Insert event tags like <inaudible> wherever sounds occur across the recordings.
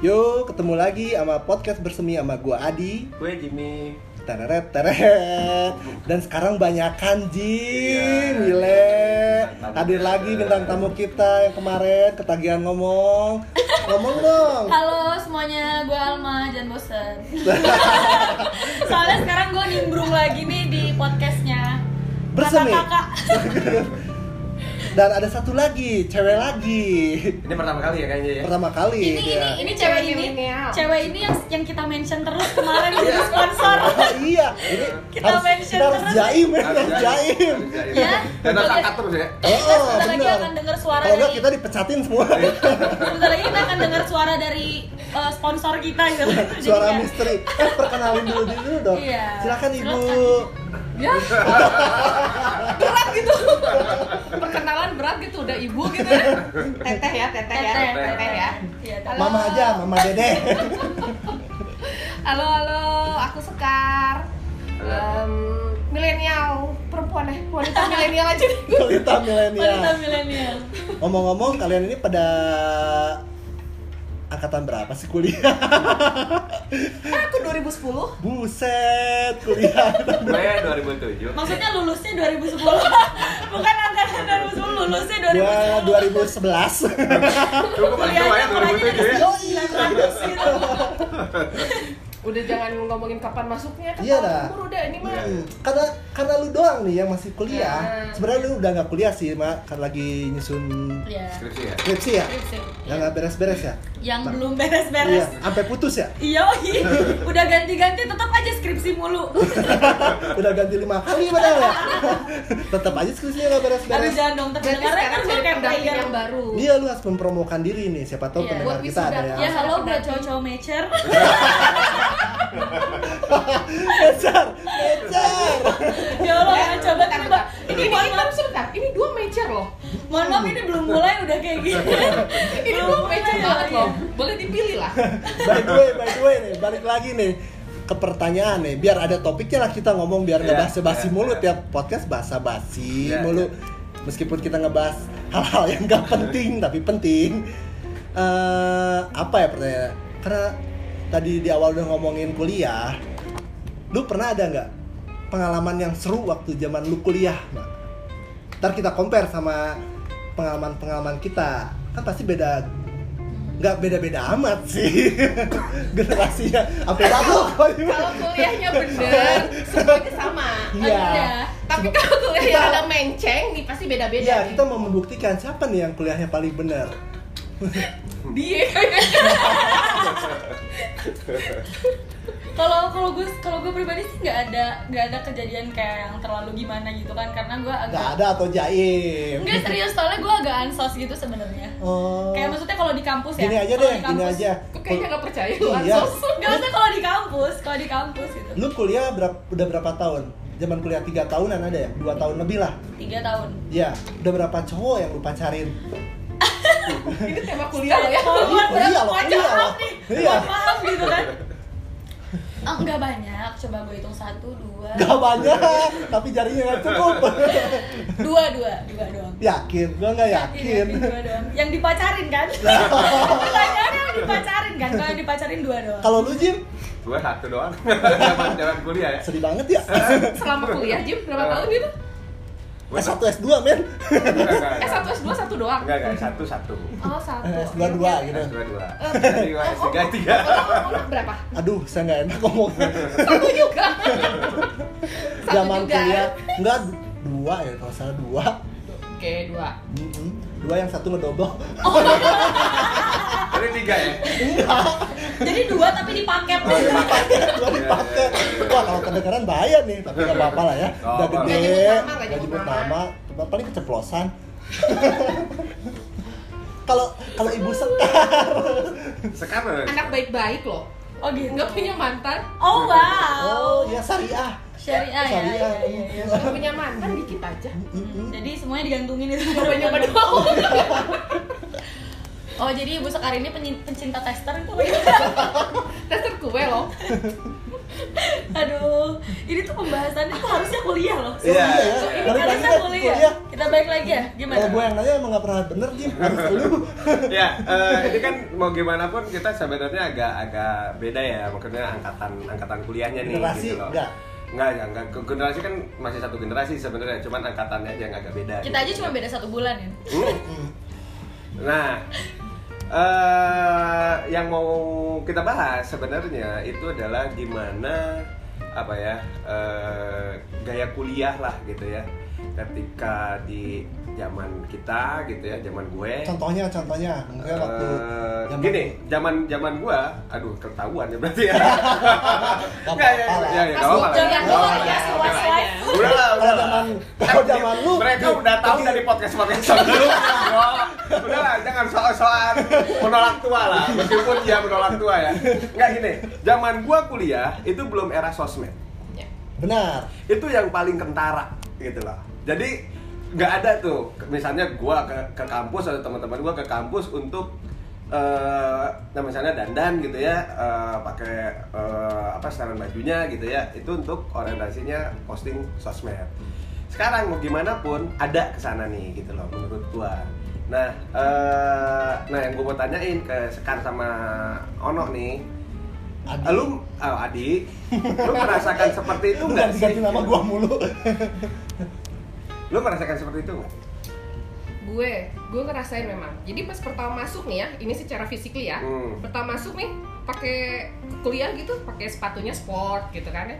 Yo, ketemu lagi sama podcast bersemi sama gua Adi. Gue Jimmy. Teret teret. Dan sekarang banyakan Jim, Iya. Wile. Bintang tamu Hadir kita. lagi bintang tamu kita yang kemarin ketagihan ngomong. Ngomong dong. Halo semuanya, gue Alma, jangan bosen <laughs> Soalnya sekarang gue nimbrung lagi nih di podcastnya Bersemi. Kakak-kakak <laughs> Dan ada satu lagi, cewek lagi. Ini pertama kali ya kayaknya ya. Pertama kali Ini, dia. ini, ini cewek ini milenial. Cewek ini yang, yang kita mention terus kemarin jadi sponsor <laughs> Oh, iya, ini Kita harus, mention kita harus terus. jaim, ya, Harus jaim. Ya. Dan harus angkat terus ya. Oh, Kita sebentar lagi benar. akan dengar suara Kalau enggak dari kita dipecatin semua. Sebentar lagi kita akan dengar suara dari eh, sponsor kita gitu Suara misteri. Eh, perkenalin dulu dulu dong. Iya. Silakan Ibu. Ya. Berat gitu. Perkenalan berat gitu udah ibu gitu ya. Teteh ya teteh ya Teteh, teteh ya. Iya, teteh. Halo. Mama aja, Mama Dede. halo halo. Aku Sekar. Em, milenial. Perempuan ya wanita milenial aja. Wanita milenial. Wanita milenial. Ngomong-ngomong, kalian ini pada angkatan berapa sih kuliah? aku 2010 Buset, kuliah. Gue 2007. Maksudnya lulusnya 2010 Bukan angkatan 2010, lulusnya Gua 2011. 2010 Cukup paling tua ya 2007 ya. Oh iya. 900 gitu udah jangan ngomongin kapan masuknya kan Iya dah. umur udah ini mah Hmm, Karena karena lu doang nih yang masih kuliah. Ya. Sebenarnya lu udah nggak kuliah sih, Mak. Karena lagi nyusun Iya Skripsi ya. skripsi ya. Skripsi. Yang nggak beres-beres ya. Yang belum Iya, beres-beres sampai putus ya. Iya, iya. <laughs> udah ganti-ganti tetap aja skripsi mulu. <laughs> udah ganti lima kali padahal <laughs> ya. Tetap aja skripsinya nggak Aduh beres-beres. jangan dong, terdengarnya kan gue kayak pendamping yang baru Iya lu harus mempromokan diri nih. Siapa tahu Iya. pendengar kita ada yang Ya halo buat cowok-cowok mecer. Mecer, mecer. ya Allah, Eh, coba bentar, coba. bentar. Ini ini maaf, sebentar ini dua mecer loh mohon maaf ini belum mulai udah kayak gini. ini Belum dua mecer ya, banget iya. loh boleh dipilih lah By the way, by the way nih, balik lagi nih ke pertanyaan nih, biar ada topiknya lah kita ngomong biar nggak Iya, basa-basi mulu iya. tiap podcast basa-basi mulu. Meskipun kita ngebahas hal-hal yang gak penting tapi penting. Eh, apa ya pertanyaan? Karena tadi di awal udah ngomongin kuliah, lu pernah ada nggak pengalaman yang seru waktu zaman lu kuliah? Mak? Ntar kita compare sama pengalaman-pengalaman kita, kan pasti beda nggak beda-beda amat sih <laughs> generasinya batuk kalau kuliahnya bener semuanya sama Iya. Ada. tapi kalau kuliahnya ada menceng nih pasti beda-beda nih. kita mau membuktikan siapa nih yang kuliahnya paling benar. Dia Kalau kalau gue kalau gue pribadi sih nggak ada nggak ada kejadian kayak yang terlalu gimana gitu kan karena gue agak Nggak ada atau jaim. Enggak serius soalnya gue agak ansos gitu sebenarnya. Oh. Kayak maksudnya kalau di kampus ya. Gini aja deh, di gini kampus- aja. Kok kayaknya nggak percaya lu Iya. ansos Enggak maksudnya kalau di kampus, kalau di kampus gitu. Lu kuliah berapa, udah berapa tahun? Zaman kuliah tiga tahunan ada ya? Dua tahun lebih lah. Tiga tahun. Ya, udah berapa cowok yang lu pacarin? Ini tema kuliah loh ya Iya, maaf, kuliah loh, pacar kuliah loh. nih. Iya. Mohon maaf gitu kan. Oh, enggak banyak, coba gue hitung satu, dua, Gak banyak, tapi jarinya nggak cukup. <laughs> dua, dua, dua doang. yakin? Gua nggak yakin. dua doang. Yang dipacarin kan? <laughs> Pertanyaannya yang dipacarin kan? Kalau yang dipacarin dua doang. Kalau lu Jim, Gue satu doang. <laughs> Zaman zaman kuliah ya. sedih banget ya. selama kuliah Jim berapa tahun gitu Gue S1 S2 men. eh satu s dua satu doang Enggak enggak satu satu. oh satu S2 dua gitu. S dua dua. Eh, Jadi gue oh, S oh, tiga tiga. berapa Aduh, saya nggak enak ngomong. satu juga Zaman kuliah enggak dua ya kalau salah dua. oke dua. Dua yang satu ngedobel. <laughs> Jadi tiga ya. Enggak. Jadi dua tapi dipaket. Dua dipakai, dua dipakai. Wah kalau kedengeran bahaya nih, tapi nggak apa-apa lah ya. Udah apa-apa. gede, nama, Cuma paling keceplosan. <laughs> Kalau kalau ibu sekar, Sekarang. anak baik-baik loh Oh gitu. nggak punya mantan Oh wow. oh ya syariah. Syariah ya. Syariah. ya, ya, ya. nggak punya mantan dikit aja Mm-mm. Jadi semuanya digantungin itu. coba nyoba <laughs> doang Oh jadi Ibu Sekar ini pencinta tester itu? <laughs> tester kue loh <laughs> Aduh, ini tuh pembahasannya tuh harusnya kuliah loh. Iya. Iya, ya. Ini harusnya deh, kuliah. kuliah. Kita balik lagi ya, gimana? Kalau gue yang nanya emang gak pernah bener, Jim. Harus dulu. ya eh, ini kan mau gimana pun kita sebenarnya agak agak beda ya maksudnya angkatan angkatan kuliahnya nih Generasi gitu loh enggak? Enggak, enggak, enggak. Generasi kan masih satu generasi sebenarnya, cuman angkatannya aja yang agak beda. Kita aja cuma beda satu bulan ya. Hmm. Nah, eh yang mau kita bahas sebenarnya itu adalah gimana apa ya eh, gaya kuliah lah gitu ya ketika di zaman kita gitu ya zaman gue Contohnya, contohnya. Waktu Eh, zaman- gini, zaman zaman gua, aduh ketahuan ya berarti ya. Gak <laughs> Nggak, ya, ya, ya, apa-apa lah. ya. Udah lah, udah Kalau zaman kalau zaman lu Mereka udah tahu dari podcast podcast sebelumnya, bro. Udah lah, jangan soal-soal menolak tua lah, meskipun dia menolak tua ya. Nggak gini, zaman gua kuliah itu belum era sosmed. Benar. itu yang paling kentara gitu loh jadi nggak ada tuh. Misalnya gua ke, ke kampus atau teman-teman gua ke kampus untuk eh nah misalnya dandan gitu ya eh, pakai eh, apa setelan bajunya gitu ya itu untuk orientasinya posting sosmed. Sekarang mau gimana pun ada ke sana nih gitu loh menurut gua. Nah eh, nah yang gua mau tanyain ke Sekar sama Ono nih. Adi. lu oh, Adi. Lu merasakan seperti itu nggak sih? ganti-ganti nama gua mulu. Lu merasakan seperti itu? Nggak gue gue ngerasain memang. Jadi pas pertama masuk nih ya ini secara fisikly ya Hmm. pertama masuk nih pakai kuliah gitu pakai sepatunya sport gitu kan ya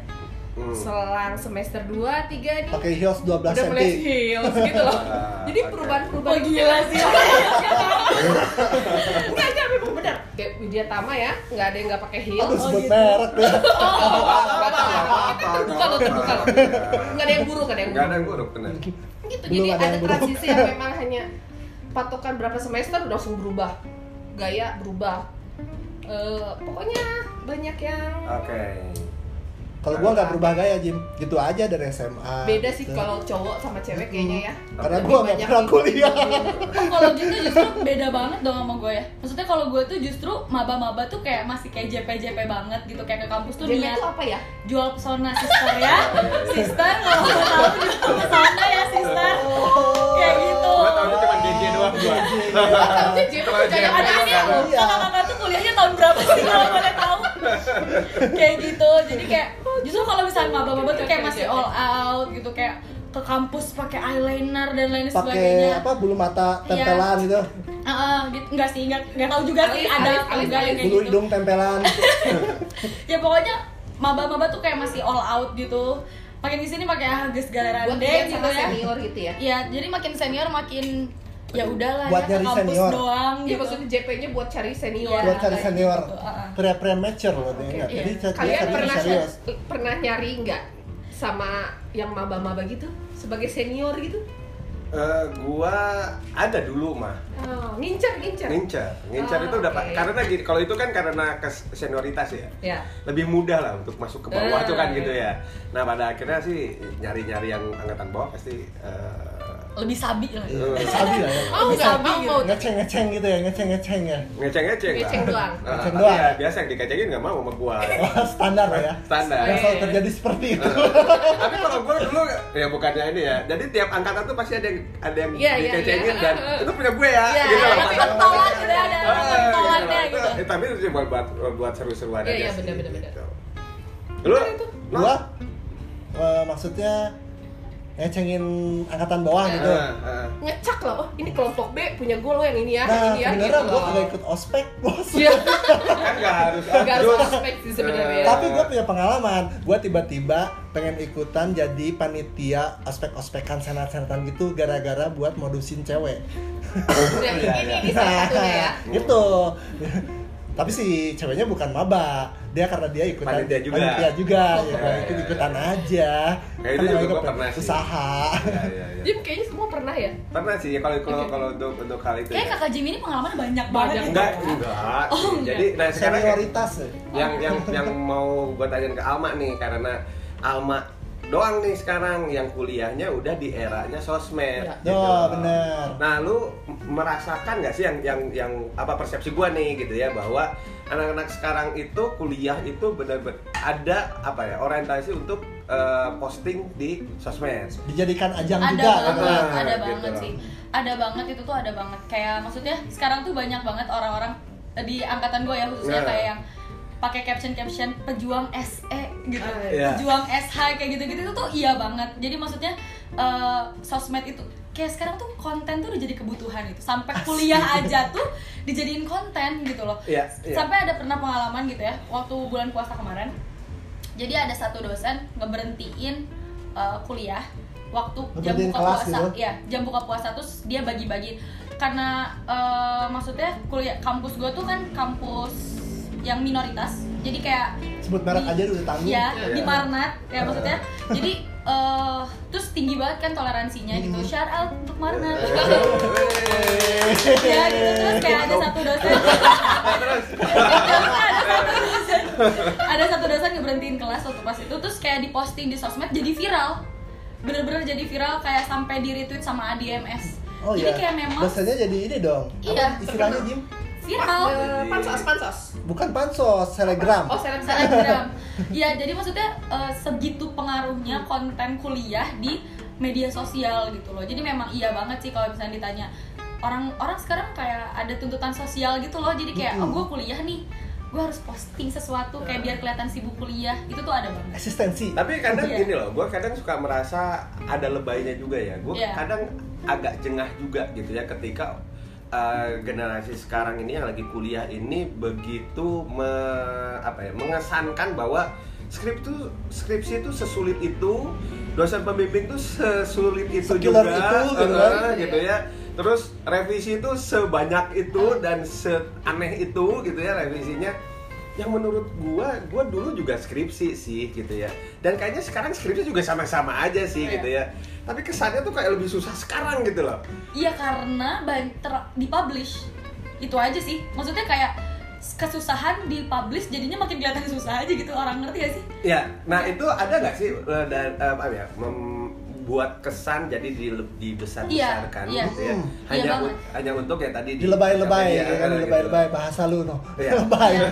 Hmm. selang semester 2, 3 nih Pakai heels 12 udah cm. mulai heels gitu loh <laughs> Ah, jadi perubahan-perubahan Oh gila sih. <laughs> enggak enggak memang benar kayak Widya Tama ya nggak ada yang nggak pakai heels Aduh, sebut gitu. merek ya. <laughs> terbuka loh terbuka loh nggak ada yang buruk nggak ada yang nggak ada buruk yang buruk benar gitu jadi ada ada, yang buruk. transisi yang memang hanya patokan berapa semester udah langsung berubah gaya berubah Eh, pokoknya banyak yang oke Kalau gua nggak berubah gaya, Jim. Gitu aja dari SMA. beda sih gitu. kalau cowok sama cewek kayaknya ya Karena Lebih gua nggak banyak pernah kuliah. Oh, kalau gitu justru beda banget dong sama gue ya. Maksudnya kalau gue tuh justru maba-maba tuh kayak masih kayak JP-JP banget gitu kayak ke kampus tuh Jadi niat itu apa ya? jual pesona sister ya. Sister kalau mau tahu jual pesona ya sister. Kayak gitu. gua tahu cuma JJ doang Kamu tuh JP JP Ada Iya. loh, kakak-kakak tuh kuliahnya tahun berapa sih kalau boleh tahu? <laughs> kayak gitu, jadi kayak justru kalau misalnya maba-maba tuh kayak masih all out gitu kayak ke kampus pakai eyeliner dan lain Pakai sebagainya. apa bulu mata Iya. tempelan gitu. Heeh, gitu enggak sih, enggak enggak tahu juga sih ada alis, Bulu gitu. hidung tempelan. <laughs> Ya pokoknya maba-maba tuh kayak masih all out gitu. Makin di sini pakai hages buat galerande dia gitu ya. senior gitu ya Iya, jadi makin senior makin ya udahlah Buat ya ke nyari kampus senior. doang Iya gitu. maksudnya JP-nya buat cari senior Iya. Buat cari senior. gitu. Pre-pre mature loh Jadi iya. dia Kalian cari pernah serius. pernah nyari nggak sama yang maba-maba gitu sebagai senior gitu? Eh, gua ada dulu mah Oh, ngincer ngincer. ngincer ngincer Oh, itu udah oke. karena gini kalau itu kan karena kes- senioritas ya Ya. lebih mudah lah untuk masuk ke bawah Ah, tuh kan iya. gitu ya nah pada akhirnya sih nyari-nyari yang angkatan bawah pasti eh, Lebih sabi lah. Iya, sabi lah ya. Oh, Lebih enggak, sabi oh, gitu. mau Ngeceng-ngeceng gitu ya, ngeceng-ngeceng ya. ngeceng-ngeceng. Ngeceng doang. Nah, Ngeceng tapi doang. ya biasa yang dikecengin nggak mau sama gua Wah, <laughs> standar lah ya. standar Yang selalu terjadi seperti itu. tapi kalau gue dulu ya bukannya ini ya jadi tiap angkatan tuh pasti ada yang ada yang Iya, iya, dikecengin iya. dan itu punya gue ya Iya, gitu loh ada Padahal- pentolan udah ada Ah, pentolannya gitu. gitu. Eh, tapi itu buat buat buat seru-seruan Iya, aja iya, bener, bener. gitu. lu itu? Gua eh, maksudnya ngecengin angkatan bawah Ah, gitu. ah. Ngecak loh, oh ini kelompok B punya gue loh yang ini ya, Nah, ini ya sebenarnya gitu gua loh. kagak ikut ospek, bos. Iya. <laughs> kan nggak harus Nggak harus ospek sih sebenarnya. Tapi gue punya pengalaman, gue tiba-tiba pengen ikutan jadi panitia ospek-ospekan senat-senatan gitu gara-gara buat modusin cewek. Nah, ini, ini, ini salah satunya ya. gitu. Tapi si ceweknya bukan maba, dia karena dia ikutan Panitia juga. panitia juga, Oh, ya, iya, ikut iya, ikutan iya. aja. Kayak itu Kan juga gua pernah sih. usaha. Iya, iya, iya. Jim kayaknya semua pernah ya. pernah sih kalau kalau Oke. kalau untuk untuk hal itu Kayak ya. kakak Jim ini pengalaman banyak banget. enggak enggak Oh, enggak. jadi nah sekarang kayak- Senioritas ya. yang yang yang mau gue tanyain ke Alma nih karena Alma doang nih sekarang yang kuliahnya udah di eranya sosmed. Iya. gitu Oh, loh. bener. Nah, lu merasakan nggak sih yang yang yang apa persepsi gua nih gitu ya bahwa anak-anak sekarang itu kuliah itu benar-benar ada apa ya orientasi untuk eh, posting di sosmed. dijadikan ajang ada juga banget, kan. ada Gitu banget sih ada banget itu tuh ada banget kayak maksudnya sekarang tuh banyak banget orang-orang eh, di angkatan gue ya khususnya Nah. kayak yang pakai caption caption pejuang SE gitu. Ah, iya. pejuang SH kayak gitu gitu itu tuh iya banget. Jadi maksudnya eh, sosmed itu kayak sekarang tuh konten tuh udah jadi kebutuhan itu sampai kuliah aja tuh dijadiin konten gitu loh. Iya, iya. sampai ada pernah pengalaman gitu ya waktu bulan puasa kemarin. Jadi ada satu dosen ngeberhentiin uh, kuliah waktu jam buka kelas puasa. gitu? ya jam buka puasa terus dia bagi-bagi. Karena uh, maksudnya kuliah kampus gue tuh kan kampus yang minoritas. Jadi kayak sebut merek di- aja udah tanggung ya Iya. di Marnat ya maksudnya. Jadi uh, terus tinggi banget kan toleransinya gitu. Hmm. shout out untuk Marnat. Ya gitu. Terus kayak ada satu dosen. Ada satu dosen. Ada satu dosen ngeberhentiin kelas waktu pas itu. Terus kayak diposting di sosmed jadi viral. Bener-bener jadi viral kayak sampai di retweet sama ADMS oh jadi iya. kayak memang dosennya jadi ini dong. Iya, Apa istilahnya Jim viral Eh, pansos pansos bukan pansos telegram oh seleb Telegram. Iya, jadi maksudnya eh, segitu pengaruhnya konten kuliah di media sosial gitu loh. Jadi memang iya banget sih kalau misalnya ditanya orang orang sekarang kayak ada tuntutan sosial gitu loh. Jadi kayak oh gue kuliah nih, gue harus posting sesuatu kayak biar kelihatan sibuk kuliah. Itu tuh ada banget. eksistensi Tapi kadang Iya. gini loh, gue kadang suka merasa ada lebaynya juga ya. Gue Iya. kadang agak jengah juga gitu ya ketika uh, generasi sekarang ini yang lagi kuliah ini begitu me- apa ya mengesankan bahwa skrip tuh skripsi itu sesulit itu, dosen pembimbing tuh sesulit itu Sekiller juga, itu, gitu eh, kan. gitu ya. Terus revisi itu sebanyak itu dan seaneh itu gitu ya revisinya yang menurut gua gua dulu juga skripsi sih gitu ya. Dan kayaknya sekarang skripsi juga sama-sama aja sih Iya. gitu ya. Tapi kesannya tuh kayak lebih susah sekarang gitu loh. Iya karena ter- dipublish. Itu aja sih. Maksudnya kayak kesusahan dipublish jadinya makin kelihatan susah aja gitu. Orang ngerti gak sih? ya nah itu ada nggak sih eh, dan eh, apa ya membuat kesan jadi di dibesar-besarkan Iya, iya. gitu ya Hmm. hanya Iya un- banget. hanya untuk ya tadi di dilebay-lebay media, ya kan gitu. dilebay-lebay bahasa lu no Iya. <laughs> lebay Iya.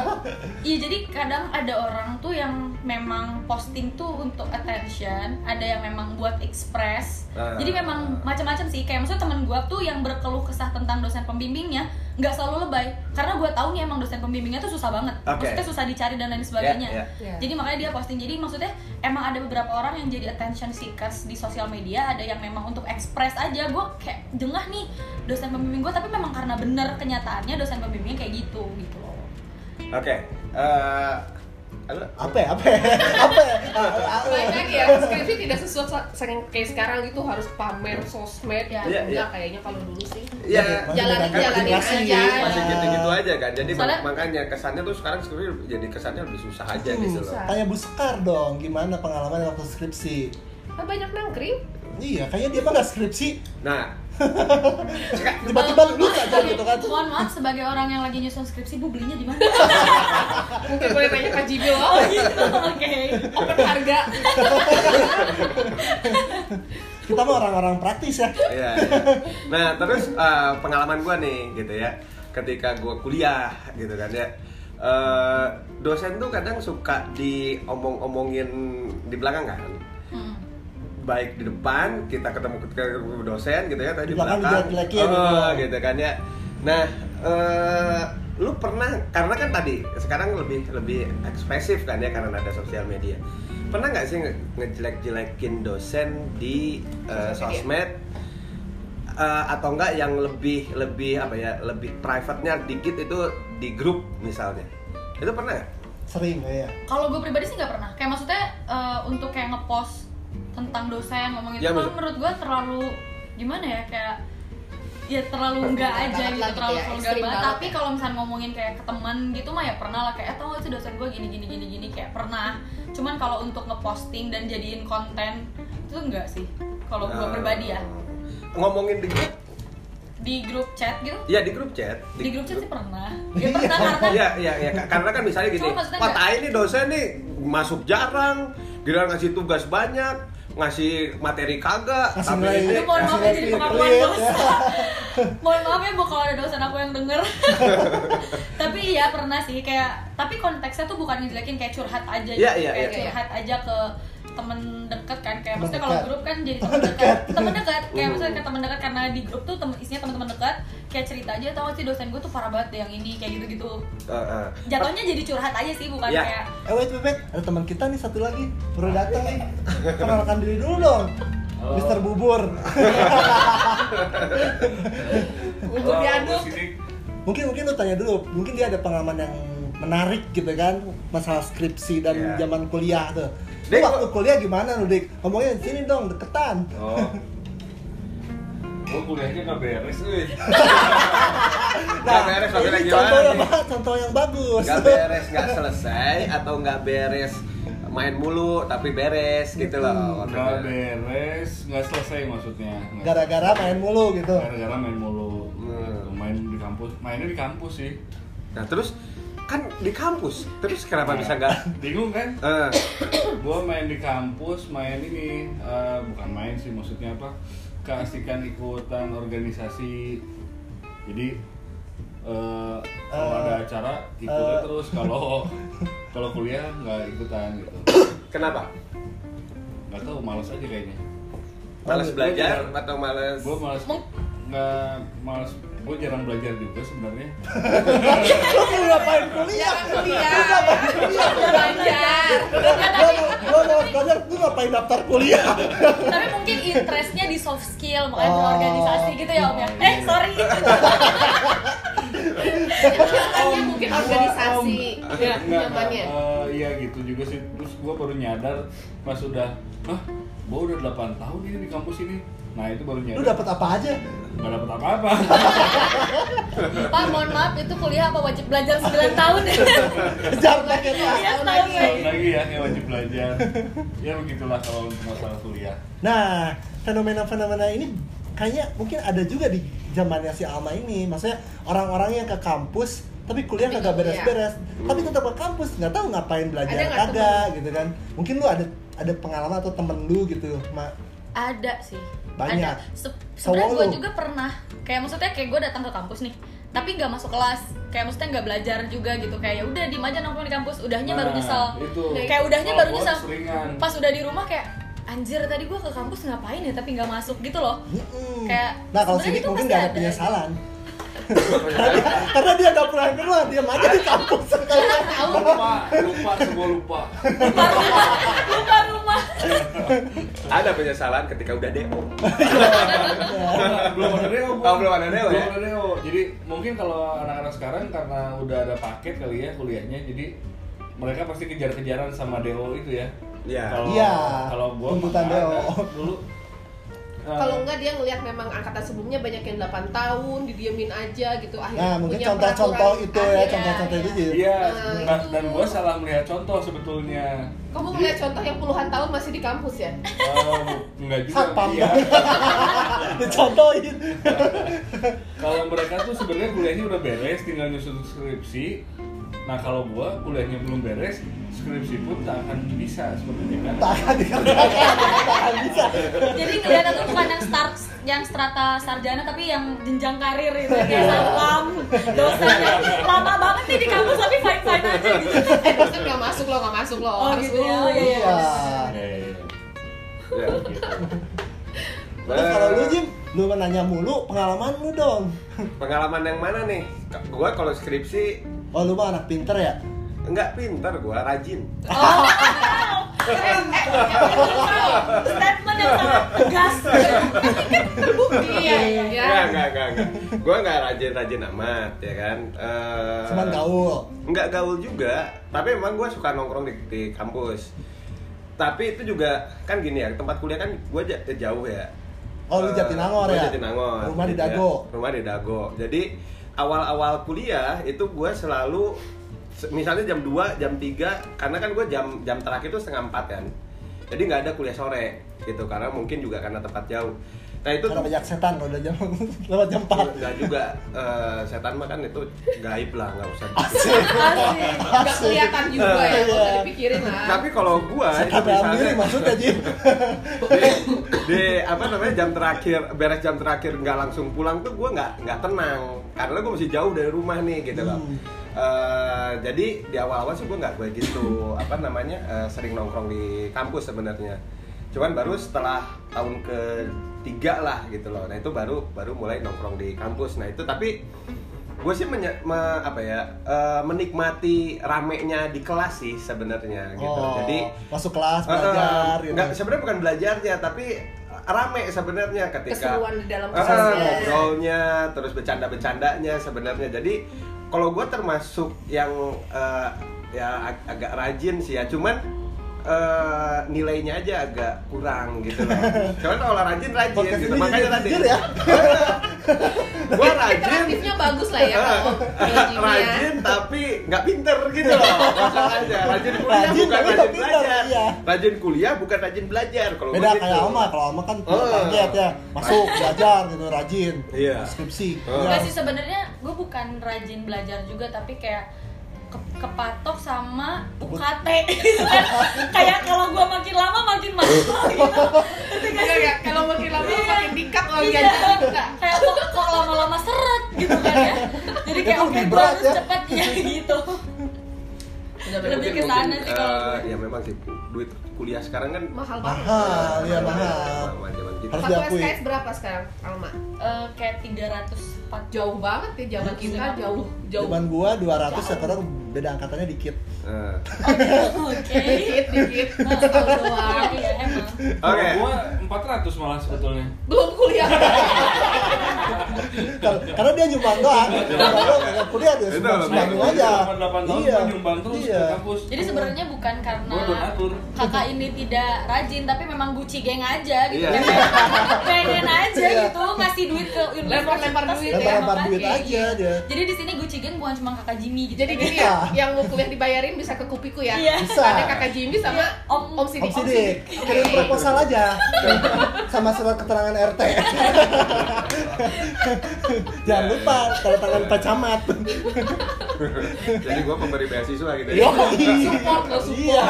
<laughs> Iya jadi kadang ada orang tuh yang memang posting tuh untuk attention, ada yang memang buat express. Ah. Jadi memang macam-macam sih. Kayak maksudnya temen gue tuh yang berkeluh kesah tentang dosen pembimbingnya nggak selalu lebay, karena gue tahu nih emang dosen pembimbingnya tuh susah banget. Oke. Maksudnya susah dicari dan lain sebagainya. Iya, iya. Jadi makanya dia posting. Jadi maksudnya emang ada beberapa orang yang jadi attention seekers di sosial media, ada yang memang untuk express aja. Gue kayak jengah nih dosen pembimbing gue, tapi memang karena bener kenyataannya dosen pembimbingnya kayak gitu gitu loh. oke eh, halo? Apa ya apa ya <laughs> apa ya Ah, ah, ah. Baik lagi ya, skripsi tidak sesuai sa- kayak sekarang gitu harus pamer sosmed Iya. Iya, Enggak iya. kayaknya kalau dulu sih. Iya, Masih Jalanin, beda jalanin generasi. aja. masih gitu-gitu aja kan jadi Soalnya- makanya kesannya tuh sekarang skripsi jadi kesannya lebih susah aja Hmm, gitu loh. Tanya Bu Sekar dong, gimana pengalaman waktu skripsi? Kan banyak nangkring. Iya, kayaknya dia mah skripsi. nah Tiba-tiba lulus aja gitu kan. Mohon maaf sebagai orang yang lagi nyusun skripsi, bu belinya di mana? Mungkin boleh tanya Kak Jibil. <laughs> Oh gitu, oke. Open harga. Kita mah orang-orang praktis ya. Iya, iya. Nah, terus eh, pengalaman gua nih gitu ya. Ketika gua kuliah gitu kan ya. eh, dosen tuh kadang suka diomong-omongin di belakang kan. Baik di depan kita ketemu ketemu dosen gitu ya, tadi Di di belakang belakang. Oh, gitu. gitu kan ya. Nah, eh, lu pernah karena kan tadi sekarang lebih lebih ekspresif kan ya karena ada sosial media. Pernah nggak sih nge- ngejelek-jelekin dosen di Sosial sosmed Eh, atau enggak yang lebih lebih apa ya lebih private-nya dikit itu di grup misalnya itu pernah nggak? Sering ya. Kalau gue pribadi sih nggak pernah. Kayak maksudnya eh, untuk kayak ngepost tentang dosen ngomong itu, Ya, maksud- menurut gue terlalu gimana ya kayak ya terlalu enggak aja gitu, gitu terlalu ya, vulgar banget. banget Tapi ya. kalau misalnya ngomongin kayak ke teman gitu mah ya pernah lah kayak, eh tau gak sih dosen gue gini gini gini gini kayak pernah. Cuman kalau untuk ngeposting dan jadiin konten itu enggak sih. Kalau gue Eh, pribadi ya ngomongin di grup di grup chat gitu. ya di grup chat Di grup chat sih pernah. Ya pernah karena Iya, iya, iya. Karena kan misalnya gini, wah tai nih dosen nih masuk jarang, giliran ngasih tugas banyak ngasih materi kagak Kasih tapi nilai. ini Aduh, mohon maaf ya jadi pengakuan dosa. ya. <laughs> mohon maaf ya bu kalau ada dosen aku yang denger. <laughs> tapi iya pernah sih kayak tapi konteksnya tuh bukan ngejelekin kayak curhat aja Iya, gitu. iya, kayak iya. curhat aja ke temen deket kan kayak Temen maksudnya kalau grup kan jadi Temen dekat dekat. temen dekat kayak Uh. maksudnya ke temen dekat karena di grup tuh temen isinya teman-teman dekat kayak cerita aja tau gak sih dosen gue tuh parah banget deh yang ini kayak gitu-gitu Eh, eh. jatuhnya jadi curhat aja sih bukan Iya. kayak Eh wait, wait, wait. Ada teman kita nih satu lagi baru datang nih. Kenalkan diri dulu dong. Halo. Mister Bubur. <laughs> Bubur diaduk. mungkin mungkin lu tanya dulu. Mungkin dia ada pengalaman yang menarik gitu kan masalah skripsi dan Iya. zaman kuliah tuh. Lu Dik, waktu kuliah gimana lu, Dik? Ngomongnya di sini dong, deketan. Oh. <laughs> Gue kuliahnya gak beres, wih. <laughs> Nggak beres, tapi ini lagi contoh yang, contoh yang bagus. nggak beres nggak selesai atau nggak beres main mulu tapi beres gitu loh Gak beres, gak selesai maksudnya. Nggak- Gara-gara main mulu gitu. Gara-gara main mulu. Hmm. Main di kampus, mainnya di kampus sih. nah terus kan di kampus terus kenapa bisa nggak <laughs> Bingung kan? Eh, gue main di kampus main ini eh, bukan main sih maksudnya apa keasikan ikutan organisasi. Jadi eh, kalau Eh, ada acara ikutnya eh. terus. Kalau <laughs> kalau kuliah nggak ikutan gitu. Kenapa? Nggak tahu malas aja kayaknya. Malas belajar atau malas gue malas nggak malas gue jarang belajar juga sebenarnya <laughs> Lu mau ngapain kuliah? Kuliah. Belajar. Gua mau- belajar, lu ngapain daftar kuliah? tapi mungkin interestnya di soft skill makanya Oh. berorganisasi gitu ya om ya eh sorry Makanya mungkin organisasi. Ya, eh, iya gitu juga sih terus gue baru nyadar pas udah hah gue udah 8 tahun ini di kampus ini nah itu baru nyadar Lu dapat apa aja? nggak dapet apa-apa <laughs> pak mohon maaf itu kuliah apa wajib belajar 9 tahun <laughs> Kejar pakai Iya, tas. tahun tahun lagi lagi ya yang wajib belajar ya begitulah kalau untuk masalah kuliah Nah, fenomena-fenomena ini kayaknya mungkin ada juga di zamannya si Alma ini. Maksudnya orang-orang yang ke kampus tapi kuliah kagak beres-beres. Tapi tetap ke kampus, nggak tahu ngapain belajar kagak gitu kan. Mungkin lu ada ada pengalaman atau temen lu gitu, Ma. ada sih Banyak. ada Se- sebenarnya gue juga pernah kayak maksudnya kayak gue datang ke kampus nih tapi nggak masuk kelas kayak maksudnya nggak belajar juga gitu kayak ya udah di aja nongkrong di kampus udahnya baru Nah, nyesel itu kayak udahnya baru nyesel seringan. pas udah di rumah kayak anjir tadi gue ke kampus ngapain ya tapi nggak masuk gitu loh Mm-mm. Kayak, nah kalau itu mungkin nggak ada ada. <laughs> karena dia nggak pernah keluar, dia aja di kampus. <laughs> lupa lupa semua lupa. Lupa rumah lupa rumah. <laughs> Ada penyesalan ketika udah demo belum ada deo Oh, belum ada deo, belum ya? ada deo jadi mungkin kalau anak-anak sekarang karena udah ada paket kali ya kuliahnya jadi mereka pasti kejar-kejaran sama deo itu ya. Iya. kalau Iya, kalau gua tuntutan ada. dulu eh, Kalau enggak dia ngelihat memang angkatan sebelumnya banyak yang 8 tahun, didiemin aja gitu akhirnya Nah, mungkin contoh-contoh itu ya, contoh-contoh itu iya. sih. Iya, Nah, dan, itu. dan gue salah melihat contoh sebetulnya. Kamu ngeliat contoh yang puluhan tahun masih di kampus ya? Oh, enggak juga. Satpam. Iya. <laughs> Dicontohin. Kalau mereka tuh sebenarnya kuliahnya udah beres, tinggal nyusun skripsi. Nah kalau gua kuliahnya belum beres, skripsi pun tak akan bisa sebenarnya kan. Tak akan dikerjakan, <laughs> tak akan bisa. jadi ngeliatnya tuh bukan yang start yang strata sarjana tapi yang jenjang karir gitu kayak satpam dosen lama banget nih di kampus tapi fine fine aja gitu eh dosen nggak masuk loh, nggak masuk loh. Oh, gitu ya, iya, iya. Iya. Ya, ya, ya. Ya. Gitu. Terus kalau lu Jim, lu nanya mulu pengalaman lu dong. pengalaman yang mana nih gua kalau skripsi Oh lu mah anak pinter ya? enggak pintar gua rajin oh statement yang sangat tegas <laughs> Iya, iya. Enggak, enggak, enggak, enggak. Gua enggak rajin-rajin amat, ya kan. Eh, Cuman gaul. Enggak gaul juga, tapi emang gua suka nongkrong di, di kampus. Tapi itu juga kan gini ya, tempat kuliah kan gua ja- jauh ya. Oh, lu Jatinangor gua ya? Jatinangor. Rumah di gitu ya. Dago. Rumah di Dago. Jadi awal-awal kuliah itu gua selalu se- misalnya jam 2, jam 3 karena kan gua jam jam terakhir itu setengah 4 kan. Jadi nggak ada kuliah sore gitu karena mungkin juga karena tempat jauh. Nah itu Karena banyak setan kalau udah jam <laughs> lewat jam 4 Enggak juga eh, setan mah kan itu gaib lah nggak usah Asik. Asik. Nggak kelihatan juga ya, nggak usah Iya. dipikirin lah. tapi kalau gua itu Setan misalnya maksudnya Jim di, di apa namanya jam terakhir beres jam terakhir nggak langsung pulang tuh gua nggak nggak tenang karena gua masih jauh dari rumah nih gitu loh Hmm. Eh, jadi di awal-awal sih gua nggak gue gitu apa namanya eh, sering nongkrong di kampus sebenarnya cuman baru setelah tahun ketiga lah gitu loh. Nah itu baru baru mulai nongkrong di kampus. Nah itu tapi gue sih menye- me- apa ya eh, menikmati ramenya di kelas sih sebenarnya gitu. Oh, jadi masuk kelas belajar eh, gitu. nggak, sebenarnya bukan belajarnya tapi rame sebenarnya ketika Keseruan di dalam kelasnya. ngobrolnya terus bercanda-bercandanya sebenarnya. Jadi kalau gue termasuk yang eh, ya ag- agak rajin sih ya. Cuman eh, nilainya aja agak kurang gitu loh. <laughs> Cuman kalau rajin rajin Podcast gitu. makanya tadi. jujur ya? <laughs> Gue rajin. Interaktifnya bagus lah ya kalau <laughs> rajin tapi nggak pinter gitu loh. Masalahnya rajin kuliah Rajin bukan tapi rajin pinter, belajar. iya. rajin kuliah bukan rajin belajar. Kalau beda gua gitu. kayak Alma kalau Alma kan punya Oh. target ya. Masuk belajar gitu rajin. Iya. skripsi. Oh. Enggak sih sebenarnya gue bukan rajin belajar juga tapi kayak ke- kepatok sama UKT gitu <laughs> kan. kayak kalau gue makin lama makin mahal <laughs> gitu ya, kalau makin lama Iya. makin dikat uang Iya. kita. kayak kok, kok lama-lama seret gitu kan ya jadi kayak oke lebih gue harus ya. cepet ya gitu Ya, Lebih mungkin- ke sana mungkin, sih kalau eh, ya memang sih duit kuliah sekarang kan Mahal banget. mahal ya mahal. Harus diakui. SKS berapa sekarang, Alma? Eh, kayak 304 Jauh banget ya zaman kita, jauh jauh. Zaman gua 200 sekarang beda angkatannya dikit Eh, oke Dikit, dikit. Doang. iya emang Oke. Gua 400 malah sebetulnya. Belum kuliah. <laughs> Kar- karena dia nyumbang doang kalau nggak kuliah dia sumbangin aja 8 tahun iya nyumbang terus iya kampus. Jadi sebenarnya bukan karena kakak ini tidak rajin, tapi memang Gucci geng aja gitu. Iya. <laughs> Pengen aja Iya. gitu ngasih duit ke Lempar-lempar universitas duit gitu ya. lempar duit aja dia Jadi di sini Gucci geng bukan cuma kakak Jimmy gitu. Jadi gini ya, yang mau kuliah dibayarin bisa ke kupiku ya. Iya. Bisa. Ada kakak Jimmy sama Iya. Om- Om Sidik. Om Sidik, kirim proposal aja <laughs> sama surat keterangan RT. <laughs> <laughs> Jangan lupa tanda tangan Pak Camat. <laughs> Jadi gua pemberi beasiswa gitu ya. <laughs> Support lo, support. Iya.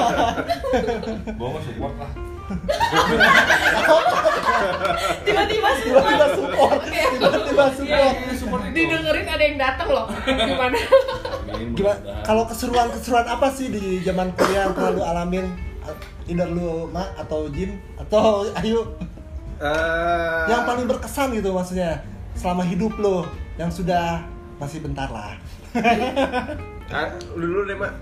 Bawa support lah. Tiba-tiba sih. Tiba-tiba support, tiba-tiba support. Ini support itu. Didengerin ada yang datang loh. Gimana? Gimana? Kalau keseruan-keseruan apa sih di zaman kuliah yang pernah lu alamin? Either lu Ma atau Jin atau Ayu Eh, yang paling berkesan gitu maksudnya selama hidup lo yang sudah masih bentar lah. <laughs> ah, lu dulu deh, Mak.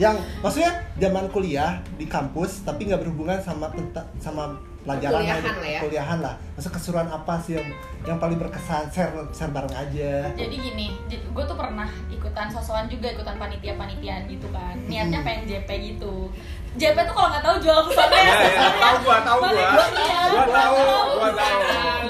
yang maksudnya zaman kuliah di kampus tapi nggak berhubungan sama sama pelajaran Perkuliahan gitu, lah ya. perkuliahan lah maksud keseruan apa sih yang yang paling berkesan share share bareng aja Jadi gini, gue tuh pernah ikutan sosokan juga, ikutan panitia-panitiaan gitu kan. Niatnya Hmm. pengen JP gitu. JP tuh kalau nggak tahu jual ke sana ya. Ya, ya, tahu gua, tahu gua. Iya. Gua tahu, gua tahu.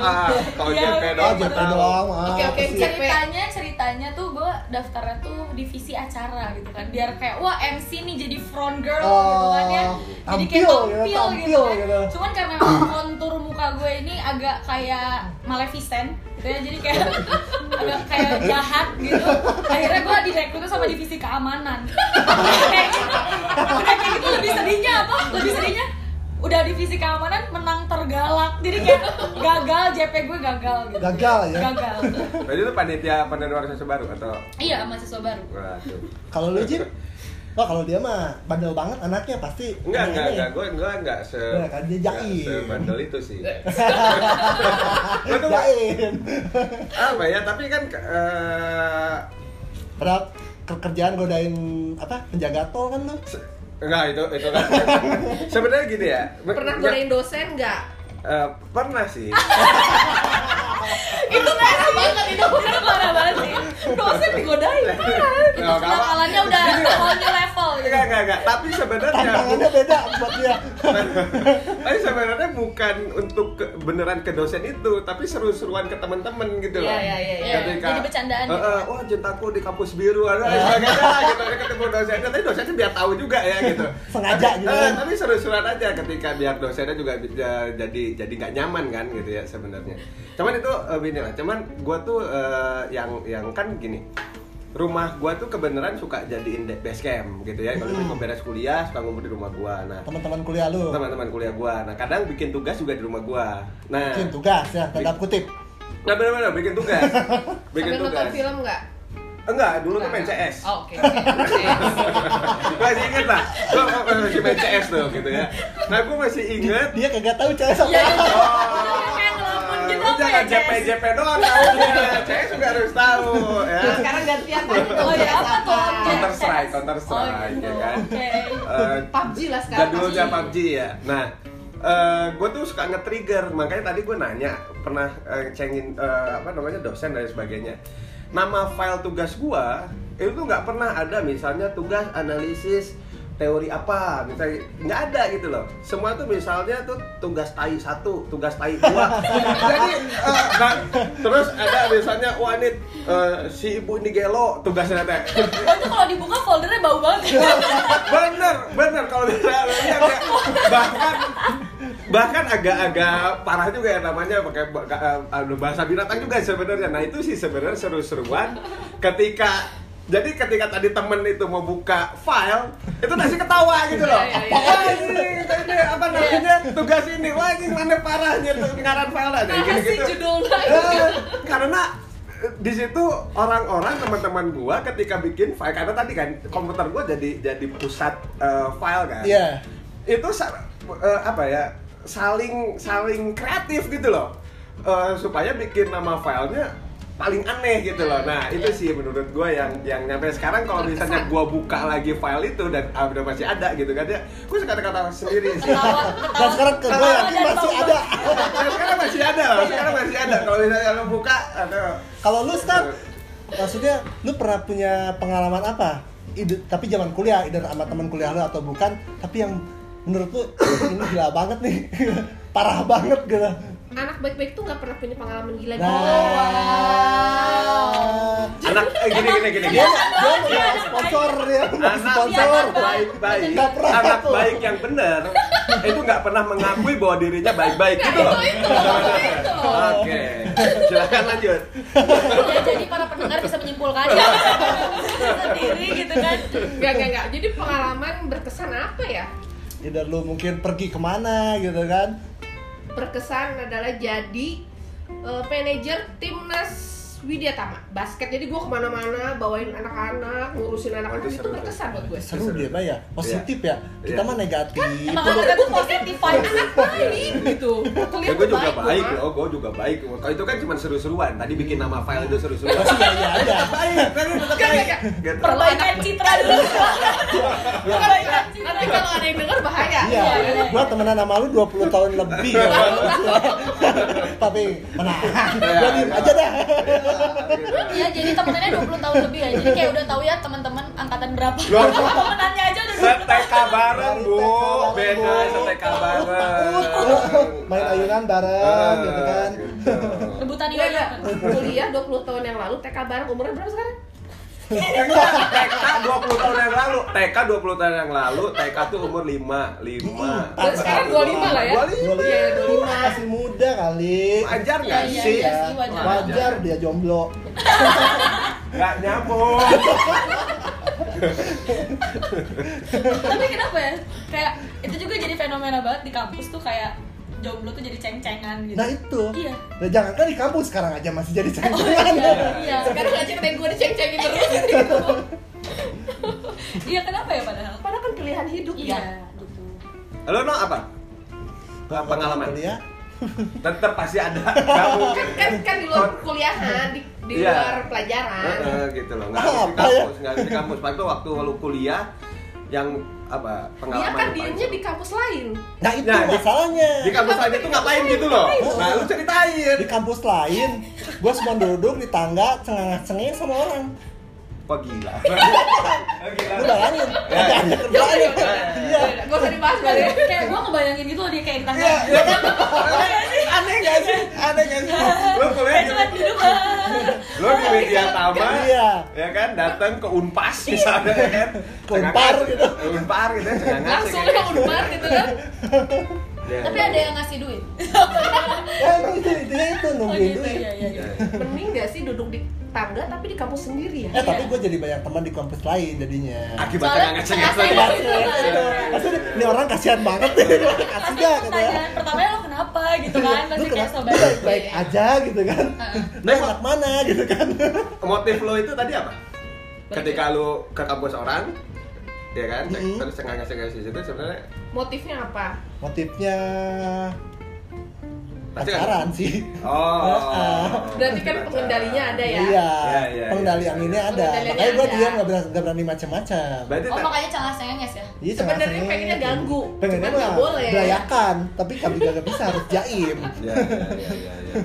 Ah, tahu Iya, JP oke. oh doang. JP tahu. doang ah, Oke, oke? JP. ceritanya ceritanya tuh gue daftarnya tuh divisi acara gitu kan biar kayak wah MC nih jadi front girl Oh, gitu kan ya jadi kayak tampil tampil, gitu, gitu kan gitu. cuman karena kontur muka gue ini agak kayak Maleficent gitu ya jadi kayak <laughs> agak kayak jahat gitu akhirnya gue direkrut sama divisi keamanan <laughs> kayak gitu udah kayak gitu lebih sedihnya apa lebih sedihnya udah divisi keamanan menang tergalak jadi kayak gagal JP gue gagal gitu gagal ya gagal Berarti itu panitia pandan organisasi baru atau iya mahasiswa baru Waduh. kalau lu Jin oh kalau dia mah bandel banget anaknya pasti Enggak, enggak, ini enggak. Gue enggak enggak se Enggak, kan dia jaim. sebandel itu sih. <laughs> Iya. Tuh Jaim. apa ya? Tapi kan eh Padahal ke- kerjaan godain apa penjaga tol kan se- enggak itu itu kan. <laughs> Sebenarnya gini ya. Pernah enggak, godain dosen nggak? eh, pernah sih. <laughs> itu parah banget itu itu parah banget sih dosen digodain apa. kenakalannya udah new level enggak, enggak, enggak. Tapi sebenarnya tantangannya beda buat dia <laughs> tapi sebenarnya bukan untuk ke- beneran ke dosen itu, tapi seru-seruan ke teman-teman gitu loh. Iya, iya, iya, iya. Jadi bercandaan gitu. eh, wah cintaku di kampus biru ada sebagainya gitu ketemu dosennya, tapi dosennya biar tahu juga ya gitu. Sengaja tapi, gitu kan. tapi seru-seruan aja ketika biar dosennya juga jadi jadi nggak nyaman kan gitu ya sebenarnya. Cuman itu gini lah, cuman gua tuh eh, yang yang kan gini rumah gua tuh kebenaran suka jadiin base camp gitu ya kalau Hmm. mau beres kuliah suka ngumpul di rumah gua nah teman-teman kuliah lu teman-teman kuliah gua. Nah, kadang bikin tugas juga di rumah gua. Nah, bikin tugas ya tanda kutip nah benar-benar bikin tugas. <laughs> bikin Sambil nonton tugas. film nggak? Enggak, dulu tuh main CS. Oh, Oke. oke. <laughs> masih inget lah, gua masih main CS tuh gitu ya. Nah, gua masih inget. dia kagak tahu CS apa Iya, iya. Oh, jangan CS? JP JP doang tahunya. CS <laughs> juga harus tahu ya. Nah, sekarang gantian aja tuh. Oh iya, apa tuh? Counter Strike? Counter Oh, Strike gitu. ya kan. Oke. Eh, PUBG lah sekarang. jadulnya PUBG ya. Nah, gue tuh suka nge-trigger, makanya tadi gue nanya pernah eh, cengin eh, apa namanya dosen dan sebagainya. Nama file tugas gue itu tuh nggak pernah ada misalnya tugas analisis teori apa misalnya nggak ada gitu loh. Semua tuh misalnya tuh tugas tai satu tugas tai dua. <laughs> Jadi eh, nah, terus ada misalnya wah ini eh, si ibu ini gelo tugasnya teh. Oh, itu kalau dibuka foldernya bau banget. <laughs> bener bener. Kalau misalnya ya bahkan bahkan agak-agak parah juga ya namanya pakai eh, bahasa binatang juga sebenarnya. Nah itu sih sebenarnya seru-seruan. Ketika jadi ketika tadi temen itu mau buka file itu masih ketawa gitu loh. Iya, iya, iya. wah ini, ini apa namanya? Tugas ini. Wah ini mana parahnya tuh ngaran file ada Nah, gini sih gitu. judulnya. Eh, karena eh, di situ orang-orang teman-teman gua ketika bikin file karena tadi kan komputer gua jadi jadi pusat eh, file kan. Iya. itu eh, apa ya saling saling kreatif gitu loh. Eh, supaya bikin nama filenya paling aneh gitu loh. Nah, itu sih menurut gue yang yang nyampe sekarang kalau misalnya gue buka lagi file itu dan ah, udah masih ada gitu kan ya, gue suka kata sendiri <laughs> sih. Dan sekarang ke gue yakin masih ada sekarang masih ada, loh. sekarang masih ada. Kalau misalnya lo buka, kalau lu Star maksudnya lu pernah punya pengalaman apa ide tapi zaman kuliah ide sama teman kuliah lu atau bukan tapi yang menurut lu ini gila banget nih <laughs> parah banget gitu Anak baik-baik tuh nggak pernah punya pengalaman gila nah gitu. Anak eh, gini gini gini. dia gini. dia punya sponsor ya anak sponsor baik-baik, anak baik yang benar itu nggak pernah mengakui bahwa dirinya baik-baik gitu loh. Oke, silakan lanjut. Ya, jadi para pendengar bisa menyimpulkan sendiri gitu kan. Gak, gak, gak. Jadi pengalaman berkesan apa ya? ide lu mungkin pergi ke mana gitu kan Berkesan adalah jadi eh, manajer timnas Widya Tama basket. Jadi gue ke mana-mana bawain anak-anak, ngurusin anak-anak itu berkesan buat gue. seru dia mah ya positif ya kita Iya. mah negatif Emang kan udah gue positif vibes. Baik gitu. Ya Kuliah gue tuh juga baik loh, gue juga baik. Kalau itu kan cuma seru-seruan. Tadi bikin nama file itu seru-seruan. masih ya ya aja baik, kan. Perbaikan citra dulu. Nanti kalau ada yang denger bahaya. Iya, Iya. gua temenan sama lu 20 tahun lebih ya. <laughs> Tapi. Gua diem aja dah. Iya, jadi temenannya 20 tahun lebih ya. Jadi kayak udah tahu ya teman-teman angkatan berapa. <laughs> Temenannya aja udah 20 tahun. Seteka bareng bu, beda bareng, Bu. seteka bareng. Main ayunan bareng gitu kan. Gitu. Rebutan Iya, iya. Kuliah 20 tahun yang lalu, TK bareng umurnya berapa sekarang? TK 20 tahun yang lalu, TK 20 tahun yang lalu, TK tuh umur 5, 5. Dan sekarang 25 lah ya? 25. Iya, 25. Masih muda kali. Wajar nggak Iya, iya, sih? iya sih, wajar. Wajar dia jomblo. Nggak nyambung. Tapi kenapa ya? Kayak itu juga jadi fenomena banget di kampus tuh kayak jomblo tuh jadi ceng-cengan gitu. Nah itu. Iya. Nah, jangan kan di kampus sekarang aja masih jadi Oh, ceng-cengan. iya, iya. Sekarang aja kayak gue diceng-cengin terus gitu. <laughs> Iya, kenapa ya padahal? Padahal kan pilihan hidup Iya, ya. gitu. Lo no apa? Pengalaman. Kuliah. Tetap pasti ada. <laughs> Mungkin. Kan kan di luar kuliahan, di, di Iya. luar pelajaran. Heeh, gitu loh. Nggak harus di ya? kampus, nggak harus di kampus. Waktu waktu lu kuliah yang apa Dia pengalaman kan lu paling diemnya di kampus lain. Nah itu Nah, di- masalahnya. di kampus lain itu ngapain gitu loh nah lu ceritain Di kampus lain, gua cuma duduk di tangga cengang-cengeng sama orang. kok gila Oh, gila <laughs> Lu bayangin, Ya. ada ada kerjaan ya. Iya. Usah dibahas kali ya. kayak gue ngebayangin gitu loh dia kayak di tangga Iya, iya. Aneh gak sih? Aneh gak sih? lu kuliah di, lu di media tama Iya. ya kan datang ke unpas misalnya ya kan Ke Unpar gitu. Ke unpar gitu ya Langsung ke unpar gitu kan. <laughs> Iya, tapi ada yang ngasih duit <laughs> Ya itu intinya itu oh nungguin gitu duit. ya ya ya Mending gak sih duduk di tangga tapi di kampus sendiri ya? Eh tapi Iya. gue jadi banyak teman di kampus lain jadinya. akibat gitu. Itu, maksudnya ini orang kasihan banget deh, kasih dah katanya. pertanyaan pertamanya lo kenapa gitu kan pasti kayak kenapa? so Lu baik baik aja gitu kan. Heeh. Lu anak mana gitu kan. motif lo itu tadi apa ketika lu ke kampus orang ya kan Mm-mm. terus cengang cengang di situ sebenarnya Motifnya apa? Motifnya kan- pacaran sih. oh. <laughs> Berarti kan pengendalinya ada ya? Iya, Iya, iya, pengendali iya. yang ini ada. Makanya gue diam nggak berani, nggak berani macam-macam. berarti oh tak- makanya cengas cengenges ya Iya, Sebenarnya pengennya ganggu, Pengennya nggak boleh. berayakan, tapi kami gak bisa harus jaim. <laughs> <laughs> ya ya ya ya, ya.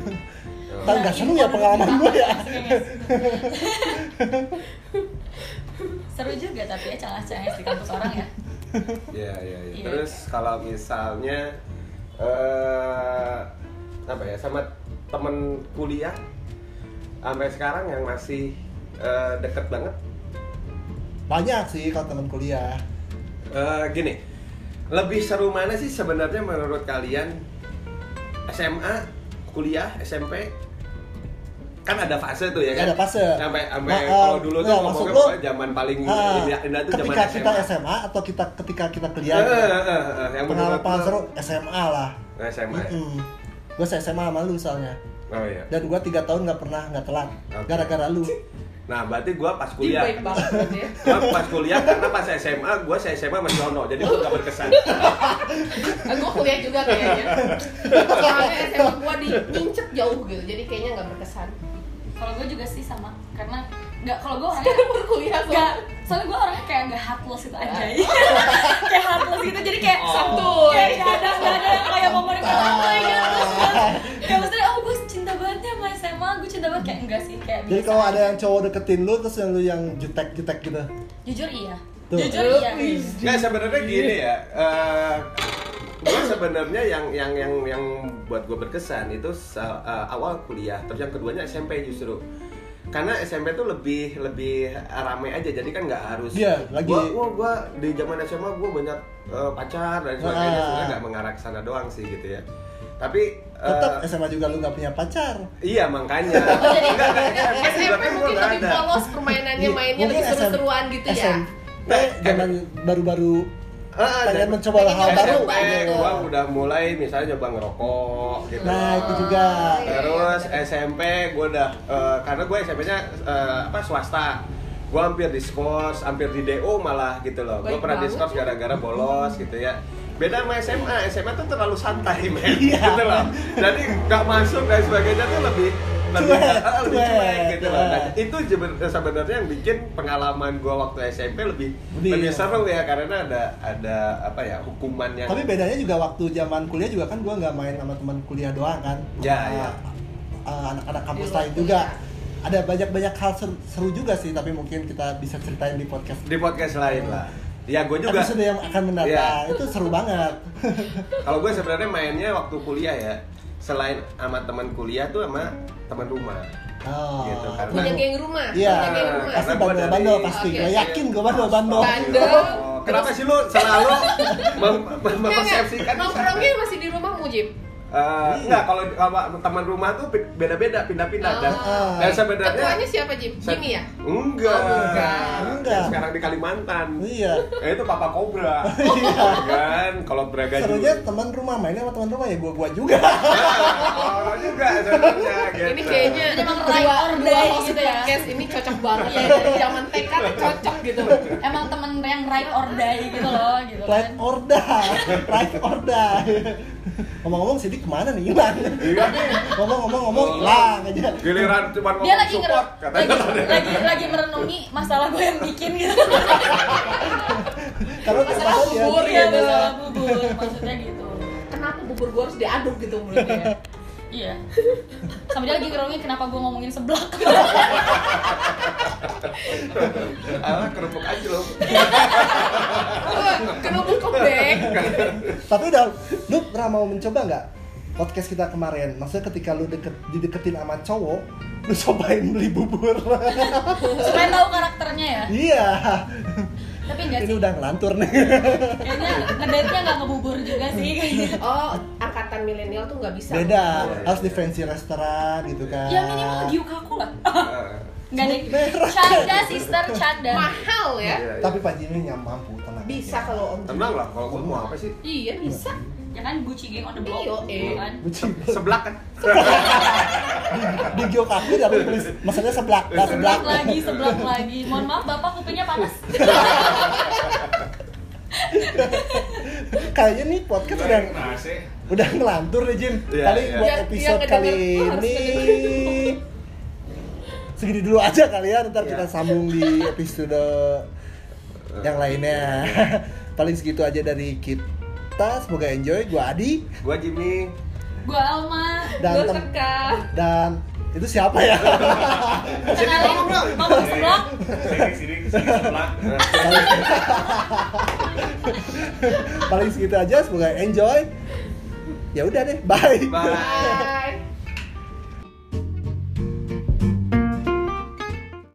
Kan nggak seru ya pengalaman gue ya. seru juga tapi ya cengas cengenges di kampus orang ya Iya, iya, iya. Iya. Terus kalau misalnya eh apa ya sama temen kuliah sampai sekarang yang masih eh, deket banget Banyak sih kalau teman kuliah. Eh, gini lebih seru mana sih sebenarnya menurut kalian SMA kuliah SMP kan ada fase tuh ya kan Ada fase. sampai sampai Nah, kalau eh, dulu tuh nah, ngomongnya maksud pokoknya zaman paling Ah, indah, indah tuh zaman ketika SMA kita SMA atau kita ketika kita kuliah gitu. eh, eh, eh, yang pengalaman seru SMA lah SMA ya? gue SMA sama lu soalnya oh iya dan gue tiga tahun nggak pernah nggak telat Oke. gara-gara lu Nah, berarti gua pas kuliah. banget ya. Gua pas kuliah karena pas SMA, gua se SMA masih ono, jadi gua gak berkesan. <laughs> gue kuliah juga kayaknya. <laughs> Soalnya SMA gue diincet jauh gitu, jadi kayaknya nggak berkesan. Kalau gue juga sih sama karena nggak kalau gue orangnya Sekarang berkuliah <laughs> nggak soalnya gue orangnya kayak nggak heartless gitu aja <laughs> kayak heartless gitu jadi kayak Oh. santuy. Kayak nggak ada nggak ada kayak pertama gitu terus kan kayak maksudnya oh gue cinta banget ya sama SMA gue cinta banget kayak enggak sih kayak jadi kalau ada yang cowok deketin lu terus yang lu yang jutek jutek gitu? Jujur iya. Tuh. jujur iya. Nah, sebenarnya gini ya. eh gua sebenarnya yang yang yang yang buat gua berkesan itu eh, awal kuliah, terus yang keduanya SMP justru. Karena SMP tuh lebih lebih rame aja, jadi kan nggak harus. Iya, lagi- Gua, gua, gua di zaman SMA gua banyak eh, pacar dan sebagainya, Ah. sebenarnya nggak mengarah ke sana doang sih gitu ya. Tapi eh, tetap SMA juga lu nggak punya pacar Iya makanya. <laughs> Oh, Enggak, enggak, SMP kan gua mungkin lebih polos permainannya, Iya, mainnya lebih seru-seruan gitu ya. SMP zaman baru-baru Ah, pengen dan- mencoba pengen hal nyoba baru coba SMP gitu. gua udah mulai misalnya nyoba ngerokok gitu. nah itu juga Terus SMP gua udah eh, karena gue SMP-nya eh, apa swasta. Gua hampir diskors, hampir di DO malah gitu loh. Gue Baik pernah diskors gara-gara bolos gitu ya. Beda sama SMA, SMA tuh terlalu santai men Iya. gitu loh. Jadi nggak masuk dan sebagainya tuh lebih lebih, Cuek, ah, lebih cuek, cuek gitu loh. Nah, cuek. itu jeben- sebenarnya yang bikin pengalaman gua waktu SMP lebih Lebih, lebih, iya. seru ya karena ada ada apa ya hukuman yang tapi bedanya juga waktu zaman kuliah juga kan gua nggak main sama teman kuliah doang kan Ya, Sama, ya. uh, anak-anak kampus lain juga ada banyak-banyak hal seru, seru juga sih tapi mungkin kita bisa ceritain di podcast di podcast lain lah. Ya gue juga. episode yang akan mendatang Iya. itu seru banget Kalau gue sebenarnya mainnya waktu kuliah ya, selain sama teman kuliah tuh sama teman rumah. oh, Gitu, karena- Punya geng rumah, Iya, punya geng rumah. pasti bandel-bandel dari- pasti. Gue oke. yakin gue bandel-bandel. Bandel. Oh, kenapa sih lu selalu <laughs> mem- mempersepsikan Nongkrongnya masih di rumah Mujib. Eh, enggak kalau kalau teman rumah tuh beda-beda pindah-pindah dan, Ah. dan sebenarnya Ketuanya siapa Jim? Jimmy ya? Enggak. Oh, enggak. Sekarang di Kalimantan. iya Eh, itu Papa Cobra. <laughs> Iya. kan kalau Braga serunya teman rumah mainnya sama teman rumah ya gua-gua juga Oh, juga sebenarnya gitu. Ini kayaknya emang dua, dua host gitu ya. podcast ini cocok banget ya dari zaman TK tuh cocok gitu. emang temen yang right or die gitu loh gitu right kan or die right or die ngomong-ngomong Sidik ke mana nih hilang Iya nih. ngomong-ngomong-ngomong hilang aja Giliran cuma ngomong dia lagi support katanya. lagi, lagi lagi merenungi masalah gue yang bikin gitu karena Masalah bubur iya gitu. masalah bubur maksudnya gitu Kenapa bubur gua harus diaduk gitu menurut dia? Iya. <laughs> Sama dia lagi ngerungin kenapa gue ngomongin seblak. <laughs> Alah kerupuk aja lo. <laughs> Kenapa kebek? Tapi udah, lu pernah mau mencoba nggak podcast kita kemarin? Maksudnya ketika lu deket, dideketin sama cowok, lu cobain beli bubur. Supaya tahu karakternya ya. iya. Tapi enggak Ini sih. udah ngelantur nih. Kayaknya ngedate-nya nggak ngebubur juga sih kayaknya. Oh, angkatan milenial tuh nggak bisa. Beda, Iya. harus di fancy restoran gitu kan. Ya minimal gyukaku lah. Deh. Merah. Canda sister, canda. Mahal ya. iya, iya. Tapi Pak Jimmy yang mampu tenang. Bisa kalau Om Jimmy. Tenang lah, kalau gua mau apa sih? Iya bisa. Ya kan Gucci gang on the block. Iyo, eh. kan? Bucin. Seblak kan? di Gyokaku tapi tulis maksudnya seblak, nah seblak. Seblak lagi, seblak lagi. Mohon maaf Bapak kupingnya panas. <laughs> Kayaknya nih podcast udah Nasi. Udah ngelantur nih Jin. Iya, Paling iya. buat Yang- episode yang kali ini segini dulu aja kali ya. Ntar kita Iya. sambung di episode yang lainnya. <laughs> Paling segitu aja dari kita. Semoga enjoy. Gua Adi Gua Jimmy. Gua Alma. dan Gue tem- Seka. dan itu siapa ya? <laughs> Kenalin ngomong seblak. Sini sini sini sebelah. <laughs> Paling segitu aja. Semoga enjoy ya udah deh bye. Bye.